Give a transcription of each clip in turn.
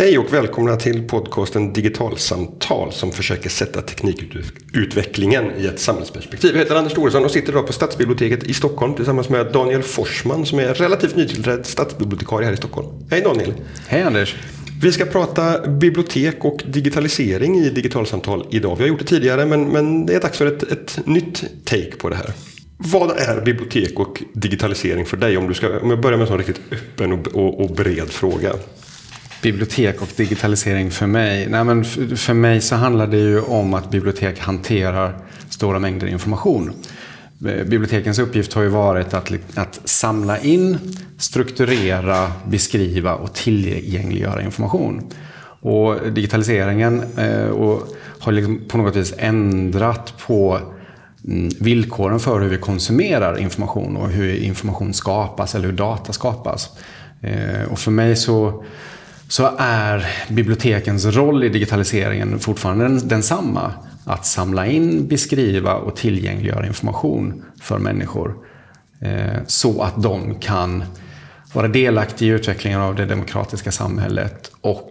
Hej och välkomna till podcasten Digitalsamtal som försöker sätta teknikutvecklingen i ett samhällsperspektiv. Jag heter Anders Thoresson och sitter idag på Stadsbiblioteket i Stockholm tillsammans med Daniel Forsman som är relativt nytillträdd stadsbibliotekarie här i Stockholm. Hej Daniel! Hej Anders! Vi ska prata bibliotek och digitalisering i Digitalsamtal idag. Vi har gjort det tidigare men, men det är dags för ett, ett nytt take på det här. Vad är bibliotek och digitalisering för dig? Om, du ska, om jag börjar med en sån riktigt öppen och, och, och bred fråga. Bibliotek och digitalisering för mig? Nej, men för mig så handlar det ju om att bibliotek hanterar stora mängder information. Bibliotekens uppgift har ju varit att, att samla in, strukturera, beskriva och tillgängliggöra information. Och digitaliseringen eh, och har liksom på något vis ändrat på mm, villkoren för hur vi konsumerar information och hur information skapas eller hur data skapas. Eh, och för mig så så är bibliotekens roll i digitaliseringen fortfarande densamma. Att samla in, beskriva och tillgängliggöra information för människor. Eh, så att de kan vara delaktiga i utvecklingen av det demokratiska samhället och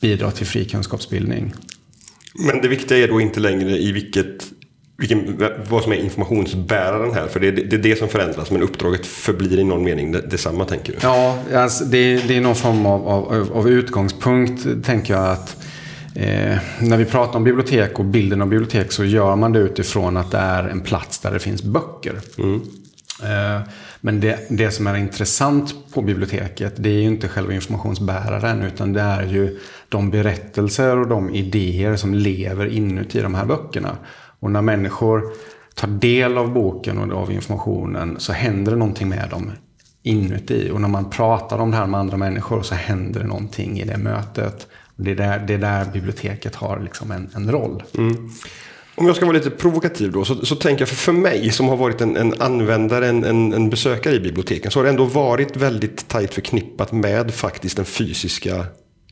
bidra till fri kunskapsbildning. Men det viktiga är då inte längre i vilket vilken, vad som är informationsbäraren här. För det är, det är det som förändras men uppdraget förblir i någon mening detsamma tänker du? Ja, alltså det, det är någon form av, av, av utgångspunkt tänker jag att eh, när vi pratar om bibliotek och bilden av bibliotek så gör man det utifrån att det är en plats där det finns böcker. Mm. Eh, men det, det som är intressant på biblioteket det är ju inte själva informationsbäraren utan det är ju de berättelser och de idéer som lever inuti de här böckerna. Och när människor tar del av boken och av informationen så händer det någonting med dem inuti. Och när man pratar om det här med andra människor så händer det någonting i det mötet. Det är där, det är där biblioteket har liksom en, en roll. Mm. Om jag ska vara lite provokativ då, så, så tänker jag för, för mig som har varit en, en användare, en, en, en, besökare i biblioteken, så har det ändå varit väldigt tajt förknippat med faktiskt den fysiska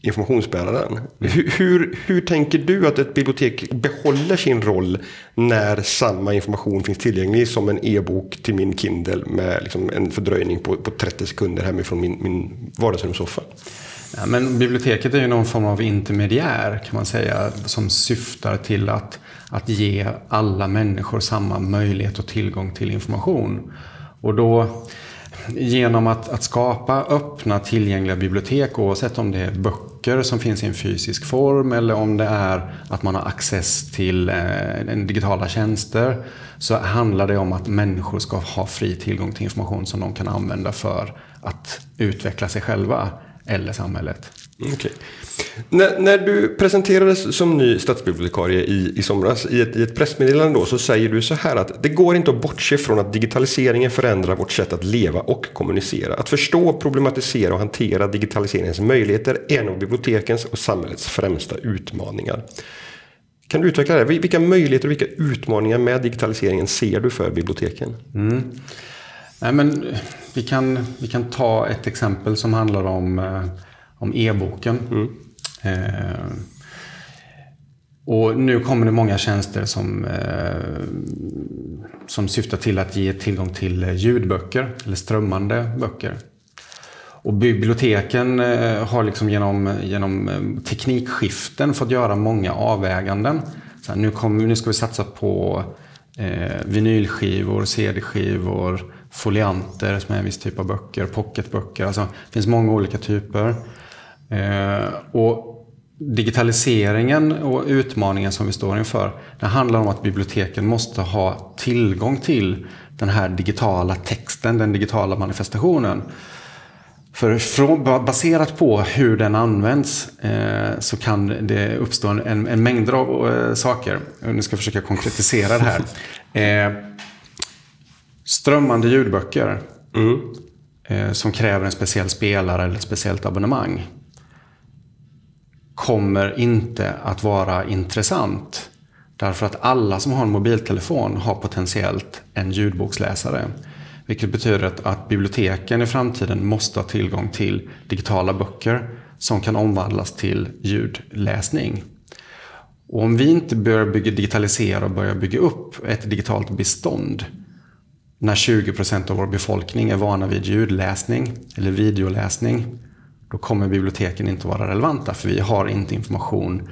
informationsbäraren. Hur, hur, hur, tänker du att ett bibliotek behåller sin roll när samma information finns tillgänglig som en e-bok till min Kindle med liksom en fördröjning på, på 30 sekunder hemifrån min, min vardagsrumssoffa? Ja, men biblioteket är ju någon form av intermediär kan man säga som syftar till att, att ge alla människor samma möjlighet och tillgång till information. Och då genom att, att skapa öppna tillgängliga bibliotek oavsett om det är böcker böcker som finns i en fysisk form eller om det är att man har access till eh, digitala tjänster så handlar det om att människor ska ha fri tillgång till information som de kan använda för att utveckla sig själva eller samhället. Mm, okay. När, när, du presenterades som ny stadsbibliotekarie i, i somras i ett, i ett pressmeddelande då, så säger du så här att det går inte att bortse från att digitaliseringen förändrar vårt sätt att leva och kommunicera. Att förstå, problematisera och hantera digitaliseringens möjligheter är en av bibliotekens och samhällets främsta utmaningar. Kan du utveckla det? Vilka möjligheter och vilka utmaningar med digitaliseringen ser du för biblioteken? Mm. Nej, men vi, kan, vi kan ta ett exempel som handlar om eh, om e-boken. Mm. Eh, och nu kommer det många tjänster som, eh, som syftar till att ge tillgång till ljudböcker eller strömmande böcker. Och biblioteken eh, har liksom genom, genom eh, teknikskiften fått göra många avväganden. Så här, nu, kommer, nu ska vi satsa på eh, vinylskivor, CD-skivor, folianter som är en viss typ av böcker, pocketböcker. Alltså, det finns många olika typer. Eh, och digitaliseringen och utmaningen som vi står inför, det handlar om att biblioteken måste ha tillgång till den här digitala texten, den digitala manifestationen. För baserat på hur den används eh, så kan det uppstå en, en mängd av eh, saker. Nu ska jag försöka konkretisera det här. strömmande ljudböcker mm. som kräver en speciell spelare eller ett speciellt abonnemang kommer inte att vara intressant. Därför att alla som har en mobiltelefon har potentiellt en ljudboksläsare. Vilket betyder att, att biblioteken i framtiden måste ha tillgång till digitala böcker som kan omvandlas till ljudläsning. Och om vi inte börjar bygga, digitalisera och börjar bygga upp ett digitalt bestånd när 20 procent av vår befolkning är vana vid ljudläsning eller videoläsning då kommer biblioteken inte vara relevanta för vi har inte information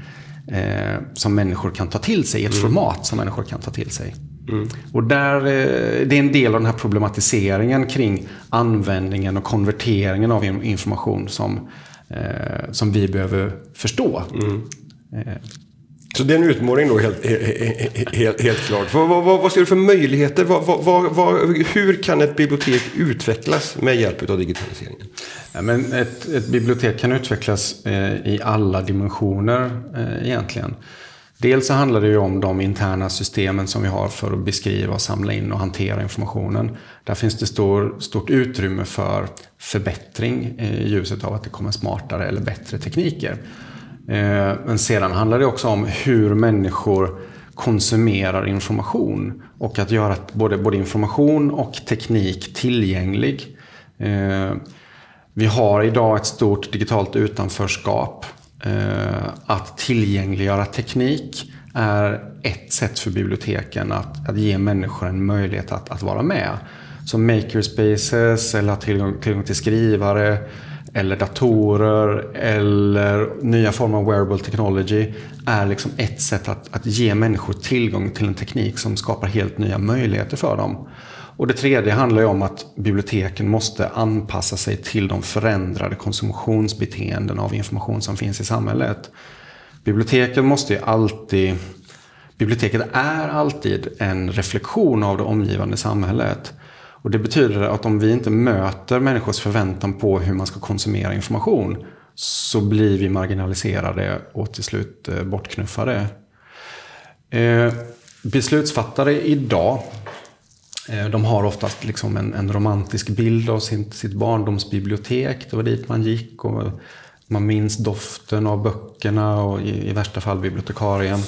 eh, som människor kan ta till sig ett mm. format som människor kan ta till sig. Mm. Och där, eh, det är en del av den här problematiseringen kring användningen och konverteringen av information som, eh, som vi behöver förstå. Mm. Så det är en utmaning då helt, helt, helt, helt klart. Vad, vad, vad, ser du för möjligheter? Vad, hur kan ett bibliotek utvecklas med hjälp av digitaliseringen? Ja, men ett, ett bibliotek kan utvecklas eh, i alla dimensioner eh, egentligen. Dels så handlar det ju om de interna systemen som vi har för att beskriva, samla in och hantera informationen. Där finns det stor, stort utrymme för förbättring eh, i ljuset av att det kommer smartare eller bättre tekniker. Eh, men sedan handlar det också om hur människor konsumerar information och att göra både, både information och teknik tillgänglig. Eh, vi har idag ett stort digitalt utanförskap. Eh, att tillgängliggöra teknik är ett sätt för biblioteken att, att ge människor en möjlighet att, att vara med. Som makerspaces eller tillgång, tillgång till skrivare eller datorer eller nya former av wearable technology är liksom ett sätt att, att ge människor tillgång till en teknik som skapar helt nya möjligheter för dem. Och det tredje handlar ju om att biblioteken måste anpassa sig till de förändrade konsumtionsbeteenden av information som finns i samhället. Biblioteken måste ju alltid Biblioteket är alltid en reflektion av det omgivande samhället. Och Det betyder att om vi inte möter människors förväntan på hur man ska konsumera information så blir vi marginaliserade och till slut eh, bortknuffade. Eh, beslutsfattare idag eh, de har oftast liksom en, en, romantisk bild av sin, sitt barndomsbibliotek. Det var dit man gick och man minns doften av böckerna och i, i värsta fall bibliotekarien.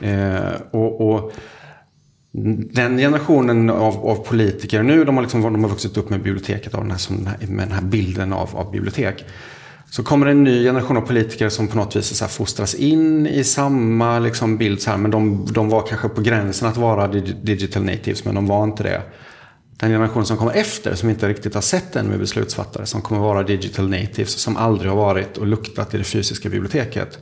Eh, och, och den generationen av, av, politiker nu, de har, liksom, de har vuxit upp med biblioteket, av den här, som, med den här bilden av, av bibliotek. Så kommer en ny generation av politiker som på något vis så här fostras in i samma liksom bild. Så här, men de, de var kanske på gränsen att vara digital natives, men de var inte det. Den generation som kommer efter, som inte riktigt har sett än med beslutsfattare, som kommer vara digital natives, som aldrig har varit och luktat i det fysiska biblioteket.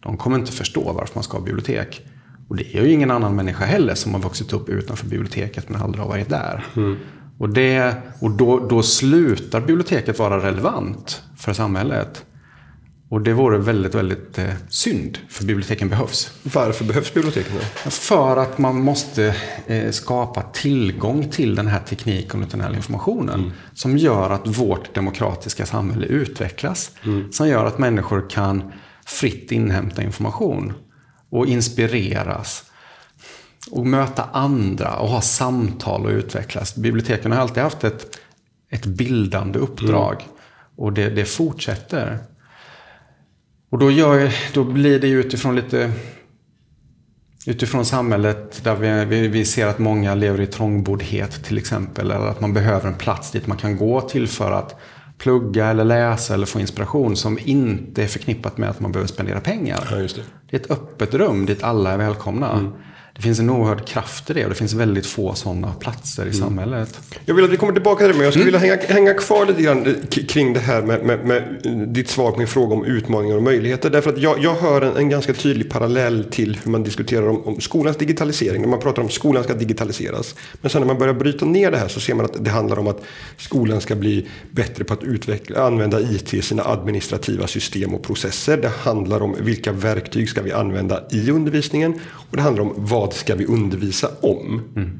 De kommer inte förstå varför man ska ha bibliotek. Och det är ju ingen annan människa heller som har vuxit upp utanför biblioteket men aldrig har varit där. Mm. Och, det, och då, då slutar biblioteket vara relevant för samhället. Och det vore väldigt, väldigt eh, synd, för biblioteken behövs. Varför behövs biblioteken då? För att man måste eh, skapa tillgång till den här tekniken och den här informationen. Mm. Som gör att vårt demokratiska samhälle utvecklas. Mm. Som gör att människor kan fritt inhämta information och inspireras. Och möta andra och ha samtal och utvecklas. Biblioteken har alltid haft ett, ett bildande uppdrag. Mm. Och det, det fortsätter. Och då, gör, då blir det utifrån lite Utifrån samhället där vi, vi, ser att många lever i trångboddhet till exempel. Eller att man behöver en plats dit man kan gå till för att plugga eller läsa eller få inspiration som inte är förknippat med att man behöver spendera pengar. Ja, det. det. är ett öppet rum dit alla är välkomna. Mm. Det finns en oerhörd kraft i det och det finns väldigt få sådana platser i mm. samhället. Jag vill att vi kommer tillbaka till det, men jag skulle mm. vilja hänga, hänga kvar lite grann eh, kring det här med, med, med, ditt svar på min fråga om utmaningar och möjligheter. Därför att jag, jag hör en, en ganska tydlig parallell till hur man diskuterar om, om, skolans digitalisering. När man pratar om att skolan ska digitaliseras. Men sen när man börjar bryta ner det här så ser man att det handlar om att skolan ska bli bättre på att utveckla, använda IT i sina administrativa system och processer. Det handlar om vilka verktyg ska vi använda i undervisningen. Och det handlar om vad ska vi undervisa om? Mm.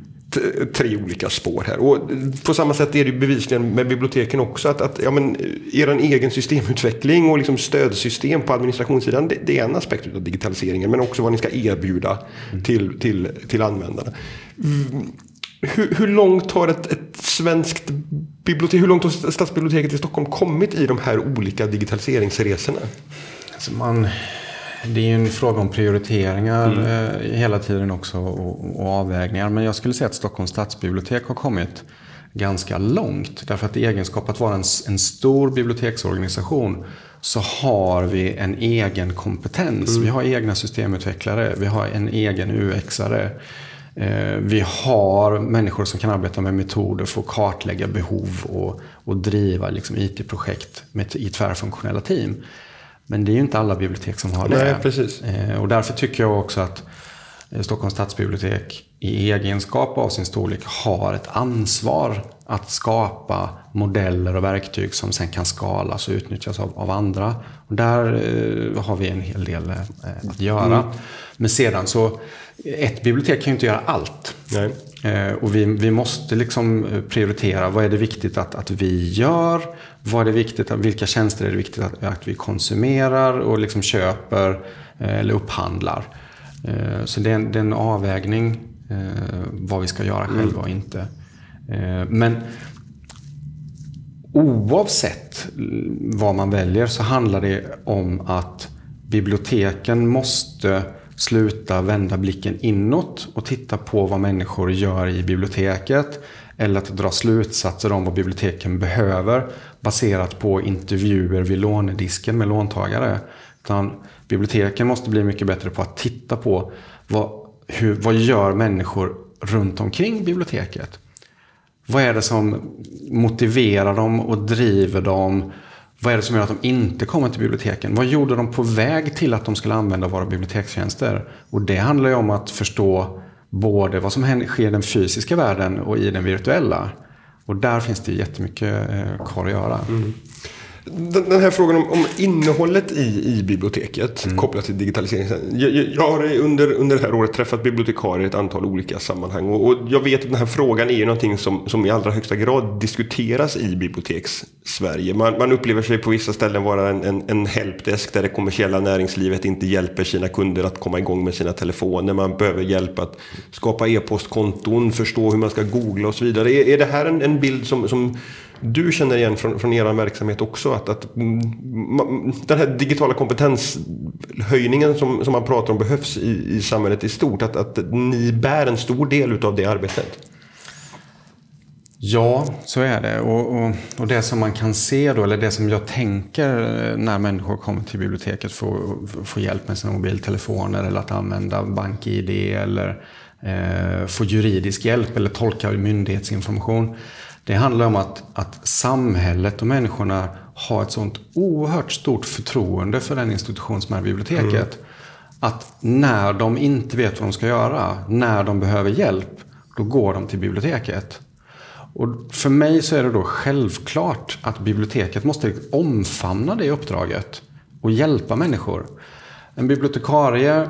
Tre olika spår här. Och på samma sätt är det bevisligen med biblioteken också. Att, att ja, men, er egen systemutveckling och liksom stödsystem på administrationssidan. Det, det, är en aspekt av digitaliseringen. Men också vad ni ska erbjuda mm. till, till, till användarna. Hur, hur, långt har ett, ett svenskt bibliotek, hur långt har Stadsbiblioteket i Stockholm kommit i de här olika digitaliseringsresorna? Alltså man, det är ju en fråga om prioriteringar mm. eh, hela tiden också och, och, avvägningar. Men jag skulle säga att Stockholms stadsbibliotek har kommit ganska långt. Därför att i egenskap att vara en, en stor biblioteksorganisation så har vi en egen kompetens. Mm. Vi har egna systemutvecklare, vi har en egen UX-are. Eh, vi har människor som kan arbeta med metoder för att kartlägga behov och, och driva liksom IT-projekt med, i tvärfunktionella team. Men det är ju inte alla bibliotek som har det. Nej, precis. Eh, och därför tycker jag också att Stockholms stadsbibliotek i egenskap av sin storlek har ett ansvar att skapa modeller och verktyg som sen kan skalas och utnyttjas av, av andra. Och där eh, har vi en hel del eh, att göra. Mm. Men sedan så, ett bibliotek kan ju inte göra allt. Eh, och vi, vi måste liksom prioritera, vad är det viktigt att, att vi gör? Vad är det viktigt, vilka tjänster är det viktigt att, att vi konsumerar och liksom köper eh, eller upphandlar? Eh, så det är, en, det är en avvägning eh, vad vi ska göra mm. själva och inte. Eh, men oavsett vad man väljer så handlar det om att biblioteken måste sluta vända blicken inåt och titta på vad människor gör i biblioteket. Eller att dra slutsatser om vad biblioteken behöver baserat på intervjuer vid lånedisken med låntagare. Utan biblioteken måste bli mycket bättre på att titta på vad, hur, vad gör människor runt omkring biblioteket. Vad är det som motiverar dem och driver dem? Vad är det som gör att de inte kommer till biblioteken? Vad gjorde de på väg till att de skulle använda våra bibliotekstjänster? Och det handlar ju om att förstå både vad som sker i den fysiska världen och i den virtuella. Och där finns det jättemycket eh, kvar att göra. Mm. Den här frågan om, om innehållet i, i biblioteket mm. kopplat till digitalisering. Jag, jag, har under, under det här året träffat bibliotekarier i ett antal olika sammanhang. Och, och, jag vet att den här frågan är ju någonting som, som i allra högsta grad diskuteras i biblioteks-Sverige. Man, man upplever sig på vissa ställen vara en, en, en helpdesk där det kommersiella näringslivet inte hjälper sina kunder att komma igång med sina telefoner. Man behöver hjälp att skapa e-postkonton, förstå hur man ska googla och så vidare. Är, är det här en, en bild som, som du känner igen från, från er verksamhet också. Att, att mm, man, den här digitala kompetenshöjningen som, som man pratar om behövs i, i samhället i stort. Att, att ni bär en stor del av det arbetet. Ja, så är det. Och, och, och, det som man kan se då, eller det som jag tänker eh, när människor kommer till biblioteket för att få hjälp med sina mobiltelefoner eller att använda BankID eller eh, få juridisk hjälp eller tolka myndighetsinformation. Det handlar om att, att samhället och människorna har ett sånt oerhört stort förtroende för den institution som är biblioteket. Mm. Att när de inte vet vad de ska göra, när de behöver hjälp, då går de till biblioteket. Och för mig så är det då självklart att biblioteket måste omfamna det uppdraget och hjälpa människor. En bibliotekarie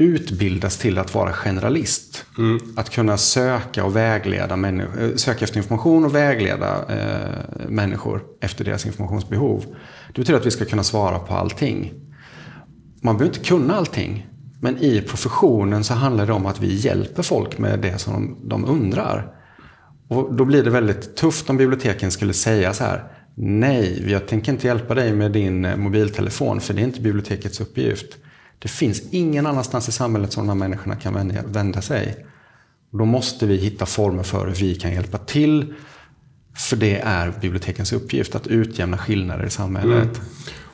utbildas till att vara generalist. Mm. Att kunna söka och vägleda människor, eh, söka efter information och vägleda eh, människor efter deras informationsbehov. Det betyder att vi ska kunna svara på allting. Man behöver inte kunna allting. Men i professionen så handlar det om att vi hjälper folk med det som de, de undrar. Och då blir det väldigt tufft om biblioteken skulle säga så här. Nej, jag tänker inte hjälpa dig med din eh, mobiltelefon för det är inte bibliotekets uppgift. Det finns ingen annanstans i samhället som de här människorna kan vända sig. Då måste vi hitta former för hur vi kan hjälpa till. För det är bibliotekens uppgift, att utjämna skillnader i samhället. Mm.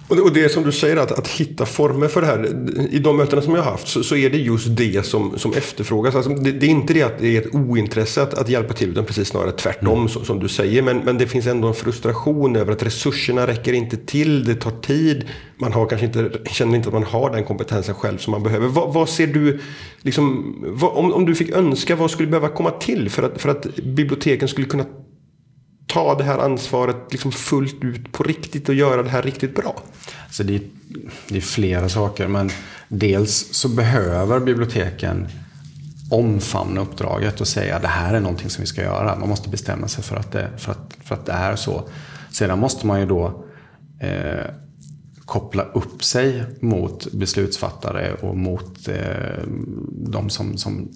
Och det är som du säger, att, att hitta former för det här. I de mötena som jag har haft så, så är det just det som, som efterfrågas. Alltså, det, det, är inte det att det är ett ointresse att, att hjälpa till, utan precis snarare tvärtom mm. som, som, du säger. Men, men det finns ändå en frustration över att resurserna räcker inte till, det tar tid. Man har kanske inte, känner inte att man har den kompetensen själv som man behöver. Vad, vad ser du, liksom, vad, om, om du fick önska, vad skulle behöva komma till för att, för att biblioteken skulle kunna ta det här ansvaret liksom fullt ut på riktigt och göra det här riktigt bra? Så det, är, det är flera saker. Men dels så behöver biblioteken omfamna uppdraget och säga att det här är någonting som vi ska göra. Man måste bestämma sig för att det, för att, för att det är så. Sedan måste man ju då eh, koppla upp sig mot beslutsfattare och mot eh, de som, som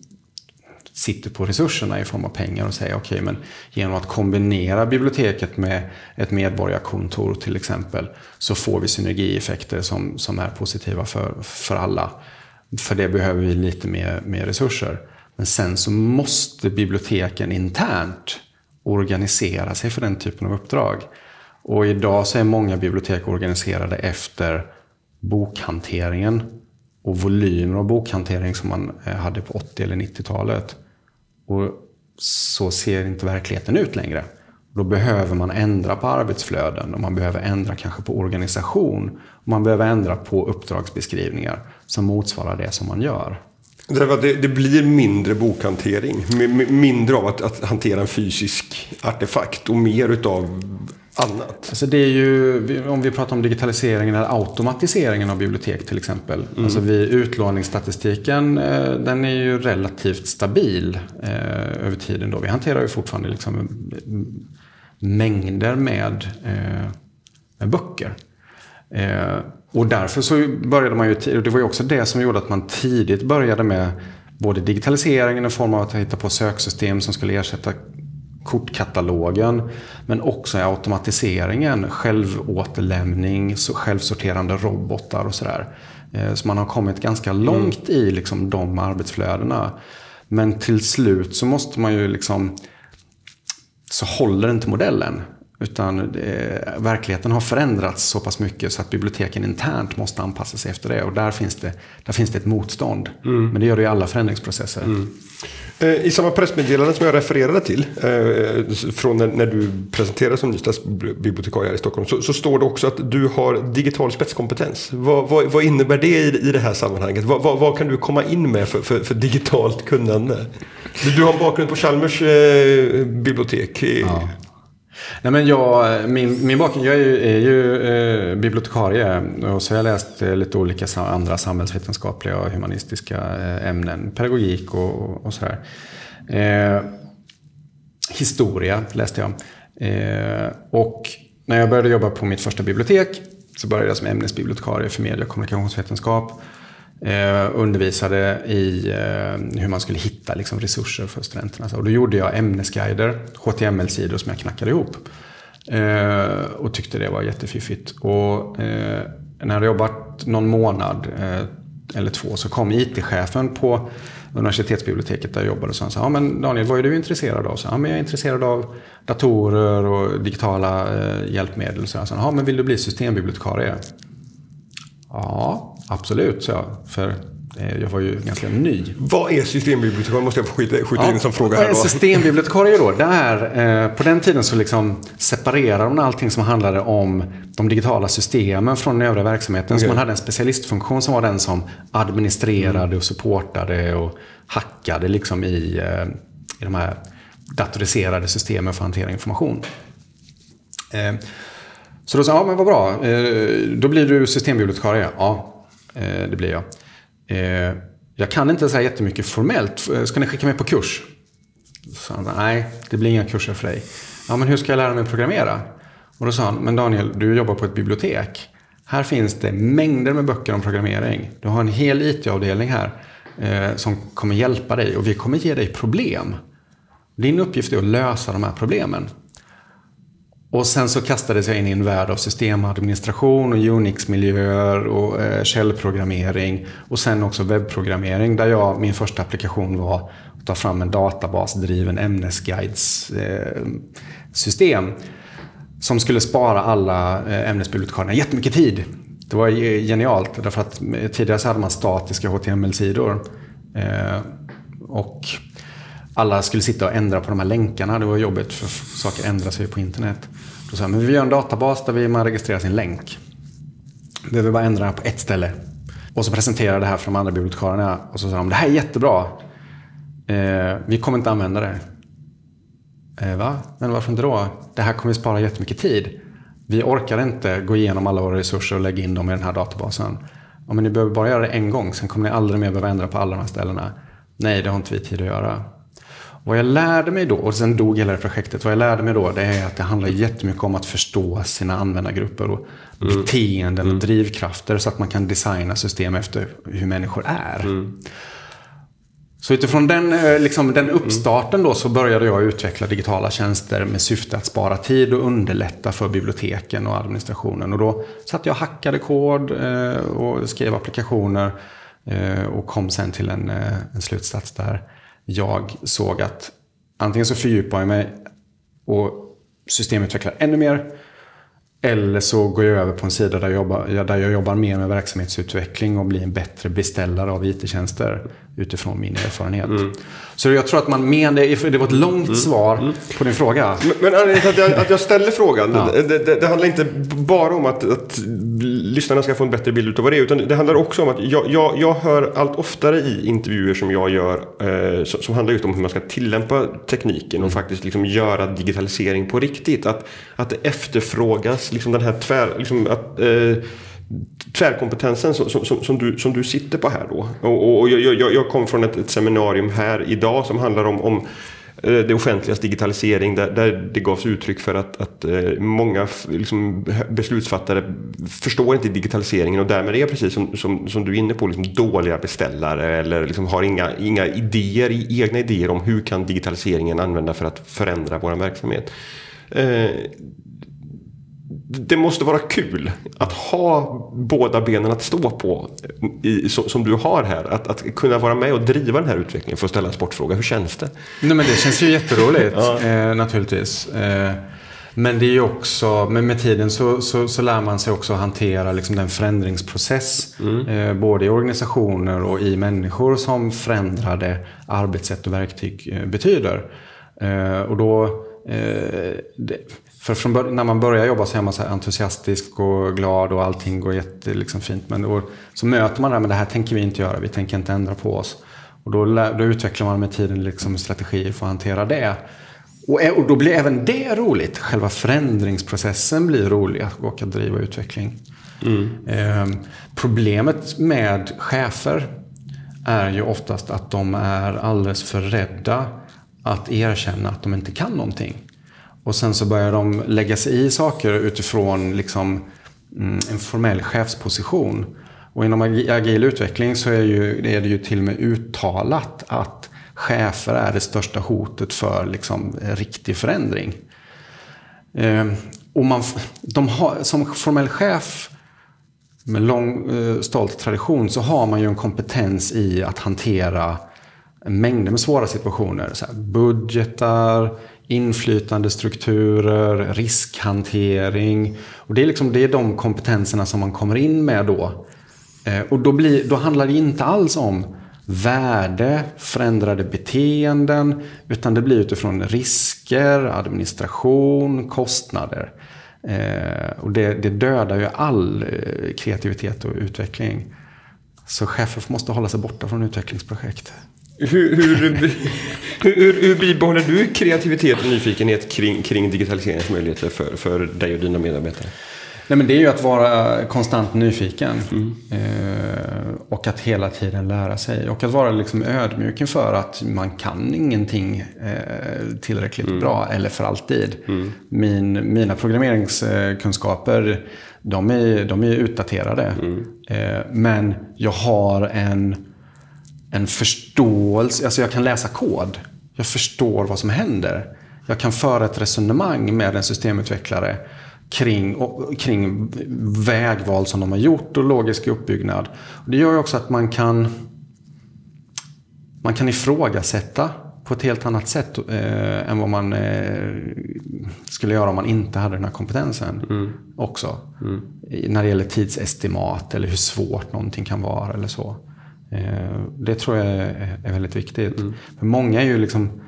sitter på resurserna i form av pengar och säga okej, okay, men genom att kombinera biblioteket med ett medborgarkontor till exempel så får vi synergieffekter som, som är positiva för, för alla. För det behöver vi lite mer, mer resurser. Men sen så måste biblioteken internt organisera sig för den typen av uppdrag. Och idag så är många bibliotek organiserade efter bokhanteringen och volymer av bokhantering som man eh, hade på 80 eller 90-talet. Och så ser inte verkligheten ut längre. Då behöver man ändra på arbetsflöden och man behöver ändra kanske på organisation. Och man behöver ändra på uppdragsbeskrivningar som motsvarar det som man gör. Det, det blir mindre bokhantering, mindre av att, att hantera en fysisk artefakt och mer utav annat. Alltså det är ju, om vi pratar om digitaliseringen eller automatiseringen av bibliotek till exempel. Mm. Alltså vi, utlåningsstatistiken eh, den är ju relativt stabil eh, över tiden. Då. Vi hanterar ju fortfarande liksom mängder med, eh, med böcker. Eh, och därför så började man ju, och det var ju också det som gjorde att man tidigt började med både digitaliseringen i form av att hitta på söksystem som skulle ersätta kortkatalogen. Men också i automatiseringen, självåterlämning, självsorterande robotar och sådär. Eh, så man har kommit ganska långt mm. i liksom de arbetsflödena. Men till slut så måste man ju liksom så håller inte modellen. Utan det, verkligheten har förändrats så pass mycket så att biblioteken internt måste anpassa sig efter det. Och där finns det, där finns det ett motstånd. Mm. Men det gör det i alla förändringsprocesser. Mm. Eh, I samma pressmeddelande som jag refererade till, eh, från när, du presenterades som ny stadsbibliotekarie här i Stockholm, så, så, står det också att du har digital spetskompetens. Vad, vad, vad innebär det i, i det här sammanhanget? Vad, vad, vad kan du komma in med för, för, för digitalt kunnande? Du, du, har en bakgrund på Chalmers eh, bibliotek. Ja. Nej, men jag, min, min bakgrund, jag är ju, är ju eh, bibliotekarie och så har jag läst eh, lite olika andra samhällsvetenskapliga och humanistiska eh, ämnen. Pedagogik och, och sådär. Eh, historia läste jag. Eh, och när jag började jobba på mitt första bibliotek så började jag som ämnesbibliotekarie för media och kommunikationsvetenskap. Eh, undervisade i eh, hur man skulle hitta liksom, resurser för studenterna. Och då gjorde jag ämnesguider, HTML-sidor som jag knackade ihop. Eh, och tyckte det var jättefiffigt. Och eh, när jag hade jobbat någon månad eh, eller två så kom IT-chefen på universitetsbiblioteket där jag jobbade och sa ja, men Daniel, vad är du intresserad av? Så, ja, men jag är intresserad av datorer och digitala eh, hjälpmedel. Så jag sa, ja, men vill du bli systembibliotekarie? Ja, absolut, så jag. För eh, jag var ju ganska ny. Vad är systembibliotekarie? måste jag få skjuta, skjuta ja, in som fråga. Vad är systembibliotekarie då? Det är, eh, på den tiden så liksom separerade man allting som handlade om de digitala systemen från den övriga verksamheten. Okay. Så man hade en specialistfunktion som var den som administrerade mm. och supportade och hackade liksom i, eh, i de här datoriserade systemen för att hantera information. Så då sa jag, ja men vad bra. Eh, då blir du systembibliotekarie. Ja, eh, Eh, det blir jag. Eh, jag kan inte säga jättemycket formellt. Eh, ska ni skicka mig på kurs? Så han, nej, det blir inga kurser för dig. Ja, men hur ska jag lära mig programmera? Och då sa han, men Daniel, du jobbar på ett bibliotek. Här finns det mängder med böcker om programmering. Du har en hel IT-avdelning här eh, som kommer hjälpa dig och vi kommer ge dig problem. Din uppgift är att lösa de här problemen. Och sen så kastades jag in i en värld av systemadministration och Unix-miljöer och eh, källprogrammering. Och sen också webbprogrammering där jag, min första applikation var att ta fram en databasdriven ämnesguidessystem. Eh, som skulle spara alla eh, ämnesbibliotekarierna jättemycket tid. Det var genialt därför att eh, tidigare så hade man statiska HTML-sidor. Eh, och alla skulle sitta och ändra på de här länkarna. Det var jobbigt för saker ändrar sig på internet. Då sa jag, men vi gör en databas där man registrerar sin länk. Vi behöver bara ändra den på ett ställe. Och så presenterade det här för de andra bibliotekarierna. Och så sa de, det här är jättebra. Eh, vi kommer inte använda det. Eh, va? Men varför inte då? Det här kommer spara jättemycket tid. Vi orkar inte gå igenom alla våra resurser och lägga in dem i den här databasen. Ja, men ni behöver bara göra det en gång, sen kommer ni aldrig mer behöva ändra på alla de här ställena. Nej, det har inte vi tid att göra. Vad jag lärde mig då, och sen dog hela det projektet, vad jag lärde mig då det är att det handlar jättemycket om att förstå sina användargrupper och mm. beteenden och mm. drivkrafter så att man kan designa system efter hur människor är. Mm. Så utifrån den, eh, liksom, den uppstarten då så började jag utveckla digitala tjänster med syfte att spara tid och underlätta för biblioteken och administrationen. Och då satt jag och hackade kod eh, och skrev applikationer eh, och kom sen till en, en slutsats där jag såg att antingen så fördjupar jag mig och systemutvecklar ännu mer. Eller så går jag över på en sida där jag, jobbar, där jag jobbar mer med verksamhetsutveckling och blir en bättre beställare av IT-tjänster utifrån min erfarenhet. Mm. Så jag tror att man menar, det var ett långt mm. svar mm. på din fråga. Men, men att jag, att jag ställer frågan, ja. det, det, det, handlar inte bara om att, att lyssnarna ska få en bättre bild av vad det är, utan det handlar också om att jag, jag, jag hör allt oftare i intervjuer som jag gör, eh, som, som, handlar just om hur man ska tillämpa tekniken och mm. faktiskt liksom göra digitalisering på riktigt. Att, att det efterfrågas liksom den här tvär, liksom att, eh, tvärkompetensen som, som, som, du, som du sitter på här då. Och, och jag, jag, jag kom från ett, ett, seminarium här idag som handlar om, om eh, det offentligas digitalisering där, där det gavs uttryck för att, att eh, många liksom, beslutsfattare förstår inte digitaliseringen och därmed är precis som, som, som du är inne på liksom, dåliga beställare eller liksom, har inga, inga idéer, egna idéer om hur kan digitaliseringen använda för att förändra vår verksamhet. Eh, det måste vara kul att ha båda benen att stå på i, som du har här. Att, att kunna vara med och driva den här utvecklingen för att ställa en sportfråga. Hur känns det? Nej, men det känns ju jätteroligt ja. eh, naturligtvis. Eh, men det är ju också, men med tiden så, så, så lär man sig också hantera liksom den förändringsprocess. Mm. Eh, både i organisationer och i människor som förändrade arbetssätt och verktyg eh, betyder. Eh, och då eh, det, för från, när man börjar jobba så är man så entusiastisk och glad och allting går jättefint. Liksom men då, så möter man det här, men det här tänker vi inte göra, vi tänker inte ändra på oss. Och då, då utvecklar man med tiden liksom strategier för att hantera det. Och, och då blir även det roligt. Själva förändringsprocessen blir rolig och att driva utveckling. Mm. Eh, problemet med chefer är ju oftast att de är alldeles för rädda att erkänna att de inte kan någonting. Och sen så börjar de lägga sig i saker utifrån liksom, mm, en formell chefsposition. Och inom agil utveckling så är, ju, är det ju till och med uttalat att chefer är det största hotet för liksom, riktig förändring. Eh, och man, de har, som formell chef med lång eh, stolt tradition så har man ju en kompetens i att hantera mängder med svåra situationer. Så här, budgetar, inflytandestrukturer, riskhantering. Och det, är liksom, det är de kompetenserna som man kommer in med då. Eh, och då, blir, då handlar det inte alls om värde, förändrade beteenden, utan det blir utifrån risker, administration, kostnader. Eh, och det, det dödar ju all eh, kreativitet och utveckling. Så chefer måste hålla sig borta från utvecklingsprojekt. Hur, hur, hur, hur bibehåller du kreativitet och nyfikenhet kring, kring digitaliseringens möjligheter för, för dig och dina medarbetare? Nej, men det är ju att vara konstant nyfiken. Mm. Eh, och att hela tiden lära sig. Och att vara liksom ödmjuk inför att man kan ingenting eh, tillräckligt mm. bra eller för alltid. Mm. Min, mina programmeringskunskaper de är, de är utdaterade. Mm. Eh, men jag har en en förståelse. Alltså jag kan läsa kod. Jag förstår vad som händer. Jag kan föra ett resonemang med en systemutvecklare kring, kring vägval som de har gjort och logisk uppbyggnad. Och det gör ju också att man kan, man kan ifrågasätta på ett helt annat sätt eh, än vad man eh, skulle göra om man inte hade den här kompetensen mm. också. Mm. När det gäller tidsestimat eller hur svårt någonting kan vara eller så. Eh, det tror jag är väldigt viktigt. Mm. För många är ju liksom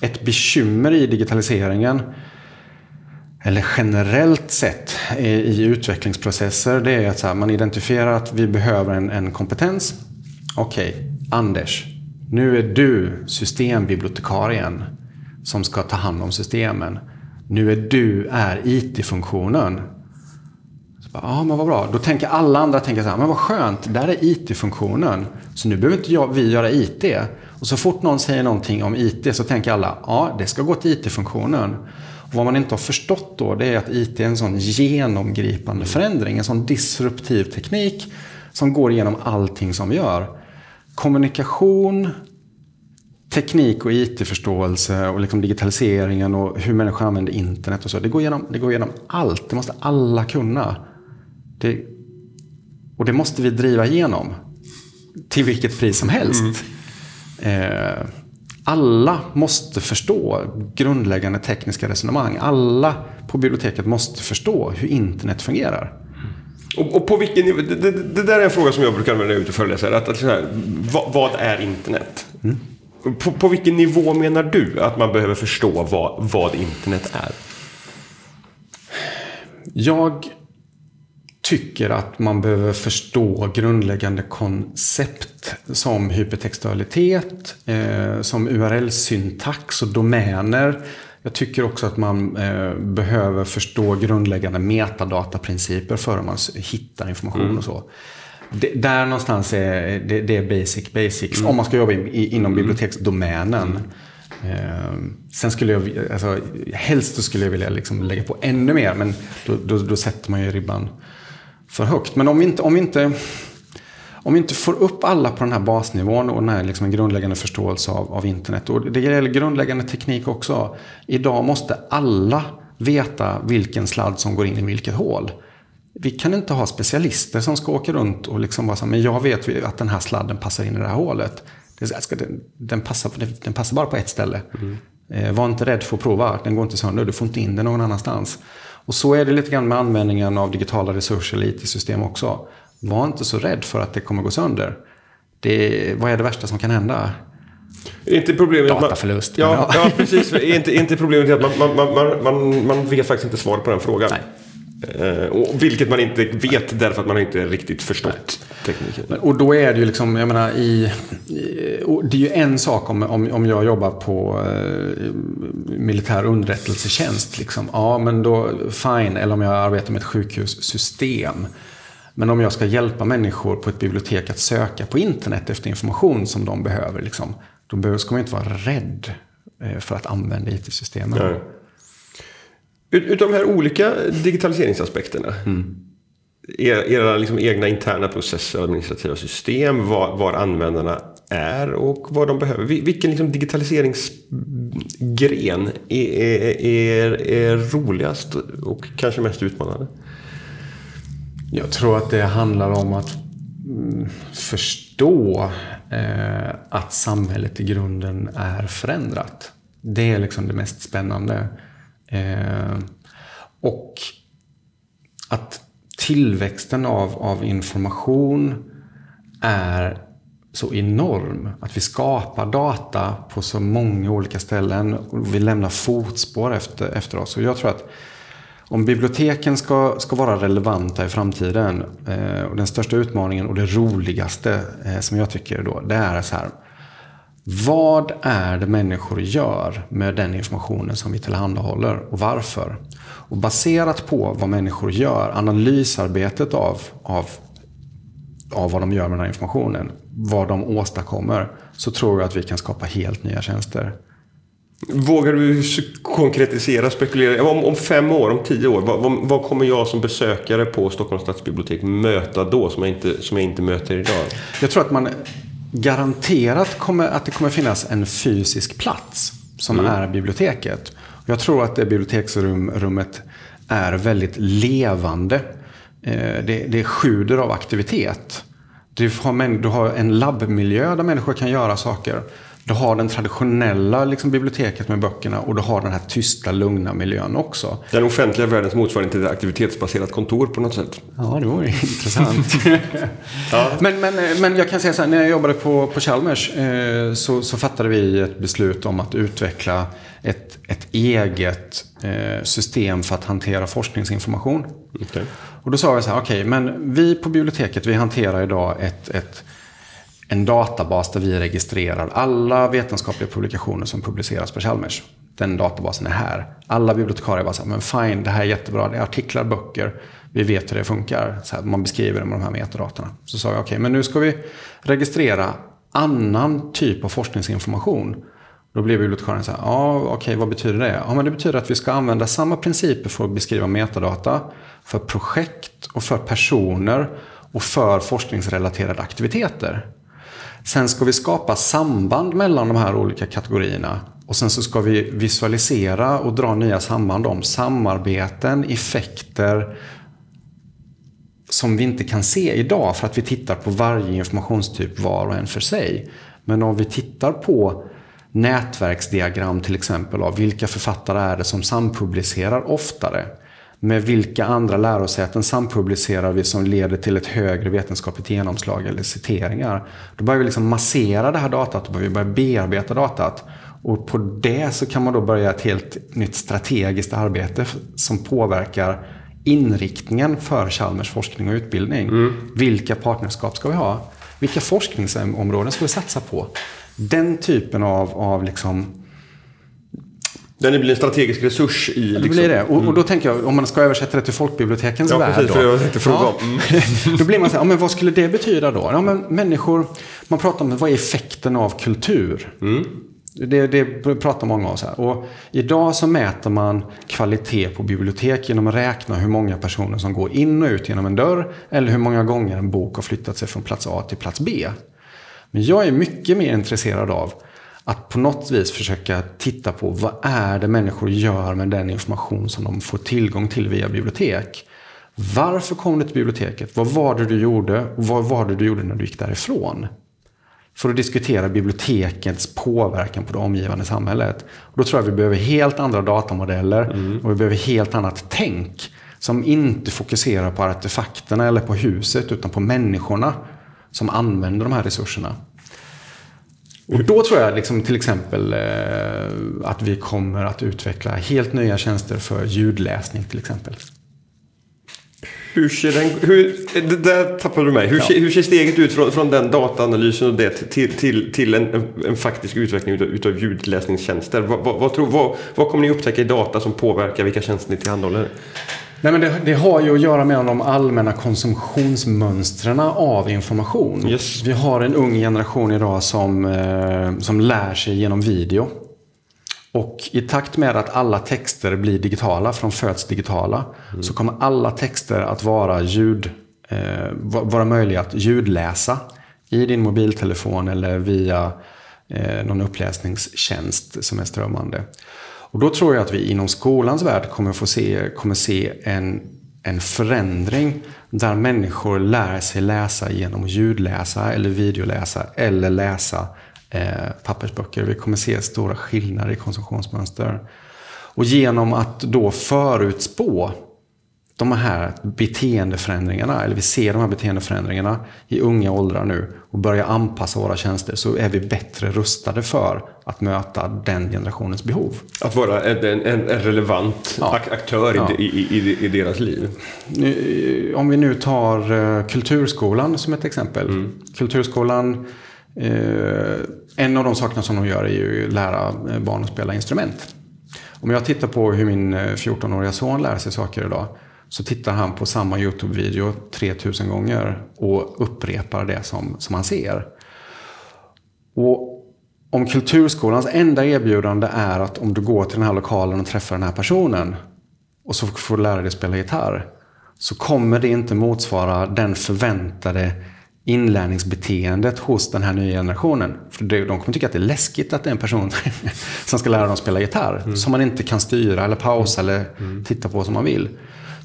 ett bekymmer i digitaliseringen eller generellt sett i utvecklingsprocesser, det är att här, man identifierar att vi behöver en, en kompetens. Okej, okay, Anders, nu är du systembibliotekarien som ska ta hand om systemen. Nu är du är IT-funktionen Ja, men vad bra. Då tänker alla andra tänker så här, men vad skönt, där är IT-funktionen. Så nu behöver inte jag, vi göra IT. Och så fort någon säger någonting om IT så tänker alla, ja, det ska gå till IT-funktionen. Och vad man inte har förstått då, det är att IT är en sån genomgripande förändring, en sån disruptiv teknik som går igenom allting som vi gör. Kommunikation, teknik och IT-förståelse och liksom digitaliseringen och hur människor använder internet och så. Det går, igenom, det går igenom allt. Det måste alla kunna. Det, och det måste vi driva igenom. Till vilket pris som helst. Mm. Eh, alla måste förstå grundläggande tekniska resonemang. Alla på biblioteket måste förstå hur internet fungerar. Och, och på vilken nivå, det, det, det, där är en fråga som jag brukar använda ute och föreläsa. Att, att, här, vad, vad, är internet? Mm. På, på, vilken nivå menar du att man behöver förstå vad, vad internet är? Jag tycker att man behöver förstå grundläggande koncept som hypertextualitet, eh, som URL-syntax och domäner. Jag tycker också att man eh, behöver förstå grundläggande metadataprinciper för att man hittar information mm. och så. Det, där någonstans är det, det är basic basics. Mm. Om man ska jobba i, inom mm. biblioteksdomänen. Eh, sen skulle jag, alltså, helst skulle jag vilja liksom lägga på ännu mer, men då, då, då sätter man ju ribban för högt. Men om vi inte, om vi inte, om vi inte får upp alla på den här basnivån och den här liksom en grundläggande förståelse av, av internet. Och det gäller grundläggande teknik också. Idag måste alla veta vilken sladd som går in i vilket hål. Vi kan inte ha specialister som ska åka runt och liksom bara säga, men jag vet att den här sladden passar in i det här hålet. Den, den, passar, den passar bara på ett ställe. Mm. Eh, var inte rädd för att prova, den går inte sönder, du får inte in den någon annanstans. Och så är det lite grann med användningen av digitala resurser eller IT-system också. Var inte så rädd för att det kommer gå sönder. Det, vad är det värsta som kan hända? Inte problemet Dataförlust. Man, ja, ja, precis. inte, inte problemet att man, man, man, man, man vet faktiskt inte svar på den frågan. Nej. Eh, och vilket man inte vet därför att man inte riktigt förstått tekniken. Och då är det ju liksom, jag menar i... det är ju en sak om, om, om jag jobbar på eh, militär underrättelsetjänst. Liksom. Ja, men då fine. Eller om jag arbetar med ett sjukhussystem. Men om jag ska hjälpa människor på ett bibliotek att söka på internet efter information som de behöver. Liksom, då ska man inte vara rädd eh, för att använda IT-systemen. Utav de här olika digitaliseringsaspekterna. Mm. Era liksom egna interna processer, administrativa system, var, var, användarna är och vad de behöver. Vilken liksom digitaliseringsgren är, är, är, är roligast och kanske mest utmanande? Jag tror att det handlar om att mm, förstå eh, att samhället i grunden är förändrat. Det är liksom det mest spännande. Eh, och att tillväxten av, av information är så enorm. Att vi skapar data på så många olika ställen och vi lämnar fotspår efter, efter oss. Och jag tror att om biblioteken ska, ska vara relevanta i framtiden eh, och den största utmaningen och det roligaste eh, som jag tycker då, det är så här. Vad är det människor gör med den informationen som vi tillhandahåller och varför? Och baserat på vad människor gör, analysarbetet av, av, av vad de gör med den här informationen, vad de åstadkommer, så tror jag att vi kan skapa helt nya tjänster. Vågar du konkretisera, spekulera? Om, om fem år, om tio år, vad, vad, kommer jag som besökare på Stockholms stadsbibliotek möta då som jag inte, som jag inte möter idag? Jag tror att man garanterat kommer, att det kommer finnas en fysisk plats som mm. är biblioteket. Jag tror att det biblioteksrummet är väldigt levande. Eh, det, det sjuder av aktivitet. Du har, du har en labbmiljö där människor kan göra saker. Du har den traditionella liksom, biblioteket med böckerna och du har den här tysta, lugna miljön också. Den offentliga världens motsvarighet till ett aktivitetsbaserat kontor på något sätt. Ja, det vore intressant. ja. men, men, men jag kan säga så här, när jag jobbade på, på Chalmers eh, så, så fattade vi ett beslut om att utveckla ett, ett eget eh, system för att hantera forskningsinformation. Okay. Och då sa vi så här, okej, okay, men vi på biblioteket, vi hanterar idag ett, ett en databas där vi registrerar alla vetenskapliga publikationer som publiceras på Chalmers. Den databasen är här. Alla bibliotekarier var så här, men fine, det här är jättebra. Det är artiklar, böcker. Vi vet hur det funkar. Så här, man beskriver det med de här metadatorna. Så sa jag, okej, okay, men nu ska vi registrera annan typ av forskningsinformation. Då blev bibliotekarien så här, ja okej okay, vad betyder det? Ja men det betyder att vi ska använda samma principer för att beskriva metadata för projekt och för personer och för forskningsrelaterade aktiviteter. Sen ska vi skapa samband mellan de här olika kategorierna. Och sen så ska vi visualisera och dra nya samband om samarbeten, effekter som vi inte kan se idag för att vi tittar på varje informationstyp var och en för sig. Men om vi tittar på nätverksdiagram till exempel av vilka författare är det som sampublicerar oftare. Med vilka andra lärosäten sampublicerar vi som leder till ett högre vetenskapligt genomslag eller citeringar. Då börjar vi liksom massera det här datat och vi börjar bearbeta datat. Och på det så kan man då börja ett helt nytt strategiskt arbete som påverkar inriktningen för Chalmers forskning och utbildning. Mm. Vilka partnerskap ska vi ha? Vilka forskningsområden ska vi satsa på? Den typen av, av liksom den blir en strategisk resurs i... Liksom. Det blir det. Och, och, då mm. tänker jag, om man ska översätta det till folkbibliotekens ja, värld. Precis, då, jag tänkte fråga ja. Då blir man så här, ja, men vad skulle det betyda då? Ja, men människor, man pratar om vad är effekten av kultur? Mm. Det, det pratar många om. Så här. Och idag så mäter man kvalitet på bibliotek genom att räkna hur många personer som går in och ut genom en dörr. Eller hur många gånger en bok har flyttat sig från plats A till plats B. Men jag är mycket mer intresserad av att på något vis försöka titta på vad är det människor gör med den information som de får tillgång till via bibliotek. Varför kom du till biblioteket? Vad var det du gjorde? Och vad var det du gjorde när du gick därifrån? För att diskutera bibliotekets påverkan på det omgivande samhället. Och då tror jag vi behöver helt andra datamodeller mm. och vi behöver helt annat tänk. Som inte fokuserar på artefakterna eller på huset utan på människorna som använder de här resurserna. Och då tror jag liksom till exempel eh, att vi kommer att utveckla helt nya tjänster för ljudläsning till exempel. Hur ser den, hur, det där tappade du mig. Hur, ja. ser, hur ser steget ut från, från den dataanalysen och det till, till, till en, en, en faktisk utveckling utav, utav ljudläsningstjänster? Vad, vad, vad, tror, vad, vad kommer ni upptäcka i data som påverkar vilka tjänster ni tillhandahåller? Nej, men det, det, har ju att göra med de allmänna konsumtionsmönstren av information. Yes. Vi har en ung generation idag som, eh, som lär sig genom video. Och i takt med att alla texter blir digitala, från föds digitala, mm. så kommer alla texter att vara, ljud, eh, vara möjliga att ljudläsa i din mobiltelefon eller via eh, någon uppläsningstjänst som är strömmande. Och då tror jag att vi inom skolans värld kommer få se, kommer se en, en förändring där människor lär sig läsa genom att ljudläsa eller videoläsa eller läsa eh, pappersböcker. Vi kommer se stora skillnader i konsumtionsmönster. Och genom att då förutspå de här beteendeförändringarna, eller vi ser de här beteendeförändringarna i unga åldrar nu och börjar anpassa våra tjänster så är vi bättre rustade för att möta den generationens behov. Att vara en, en, en relevant ja. aktör ja. I, i, i, deras liv. Om vi nu tar uh, Kulturskolan som ett exempel. Mm. Kulturskolan, uh, en av de sakerna som de gör är ju att lära eh, barn att spela instrument. Om jag tittar på hur min 14-åriga son lär sig saker idag så tittar han på samma YouTube-video 3000 gånger och upprepar det som, som han ser. Och om kulturskolans enda erbjudande är att om du går till den här lokalen och träffar den här personen och så får du lära dig spela gitarr så kommer det inte motsvara den förväntade inlärningsbeteendet hos den här nya generationen. För de kommer tycka att det är läskigt att det är en person som ska lära dem spela gitarr. Mm. Som man inte kan styra eller pausa mm. eller mm. titta på som man vill.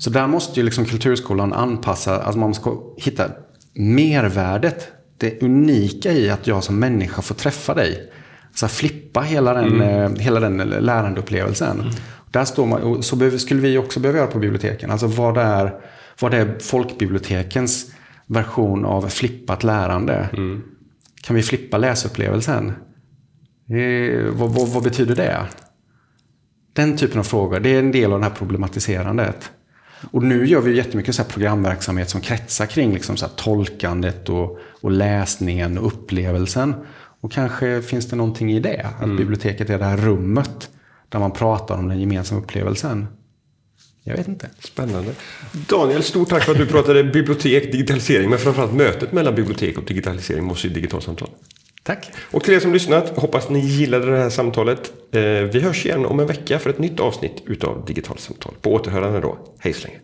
Så där måste ju liksom kulturskolan anpassa, alltså man ska hitta mervärdet. Det unika i att jag som människa får träffa dig. Så flippa hela den, mm. Eh, hela den lärandeupplevelsen. Mm. Där står man, så behöver, skulle vi också behöva göra på biblioteken. Alltså vad är, vad är folkbibliotekens version av flippat lärande? Mm. Kan vi flippa läsupplevelsen? Eh, vad, vad, vad, betyder det? Den typen av frågor, det är en del av det här problematiserandet. Och nu gör vi jättemycket så programverksamhet som kretsar kring liksom så tolkandet och, och läsningen och upplevelsen. Och kanske finns det någonting i det. Att mm. biblioteket är det här rummet där man pratar om den gemensamma upplevelsen. Jag vet inte. Spännande. Daniel, stort tack för att du pratade bibliotek, digitalisering, men framförallt mötet mellan bibliotek och digitalisering måste ju digitalsamtal. Tack. Och till er som lyssnat, hoppas ni gillade det här samtalet. Eh, vi hörs igen om en vecka för ett nytt avsnitt utav Digitalsamtal. På återhörande då. Hej så länge.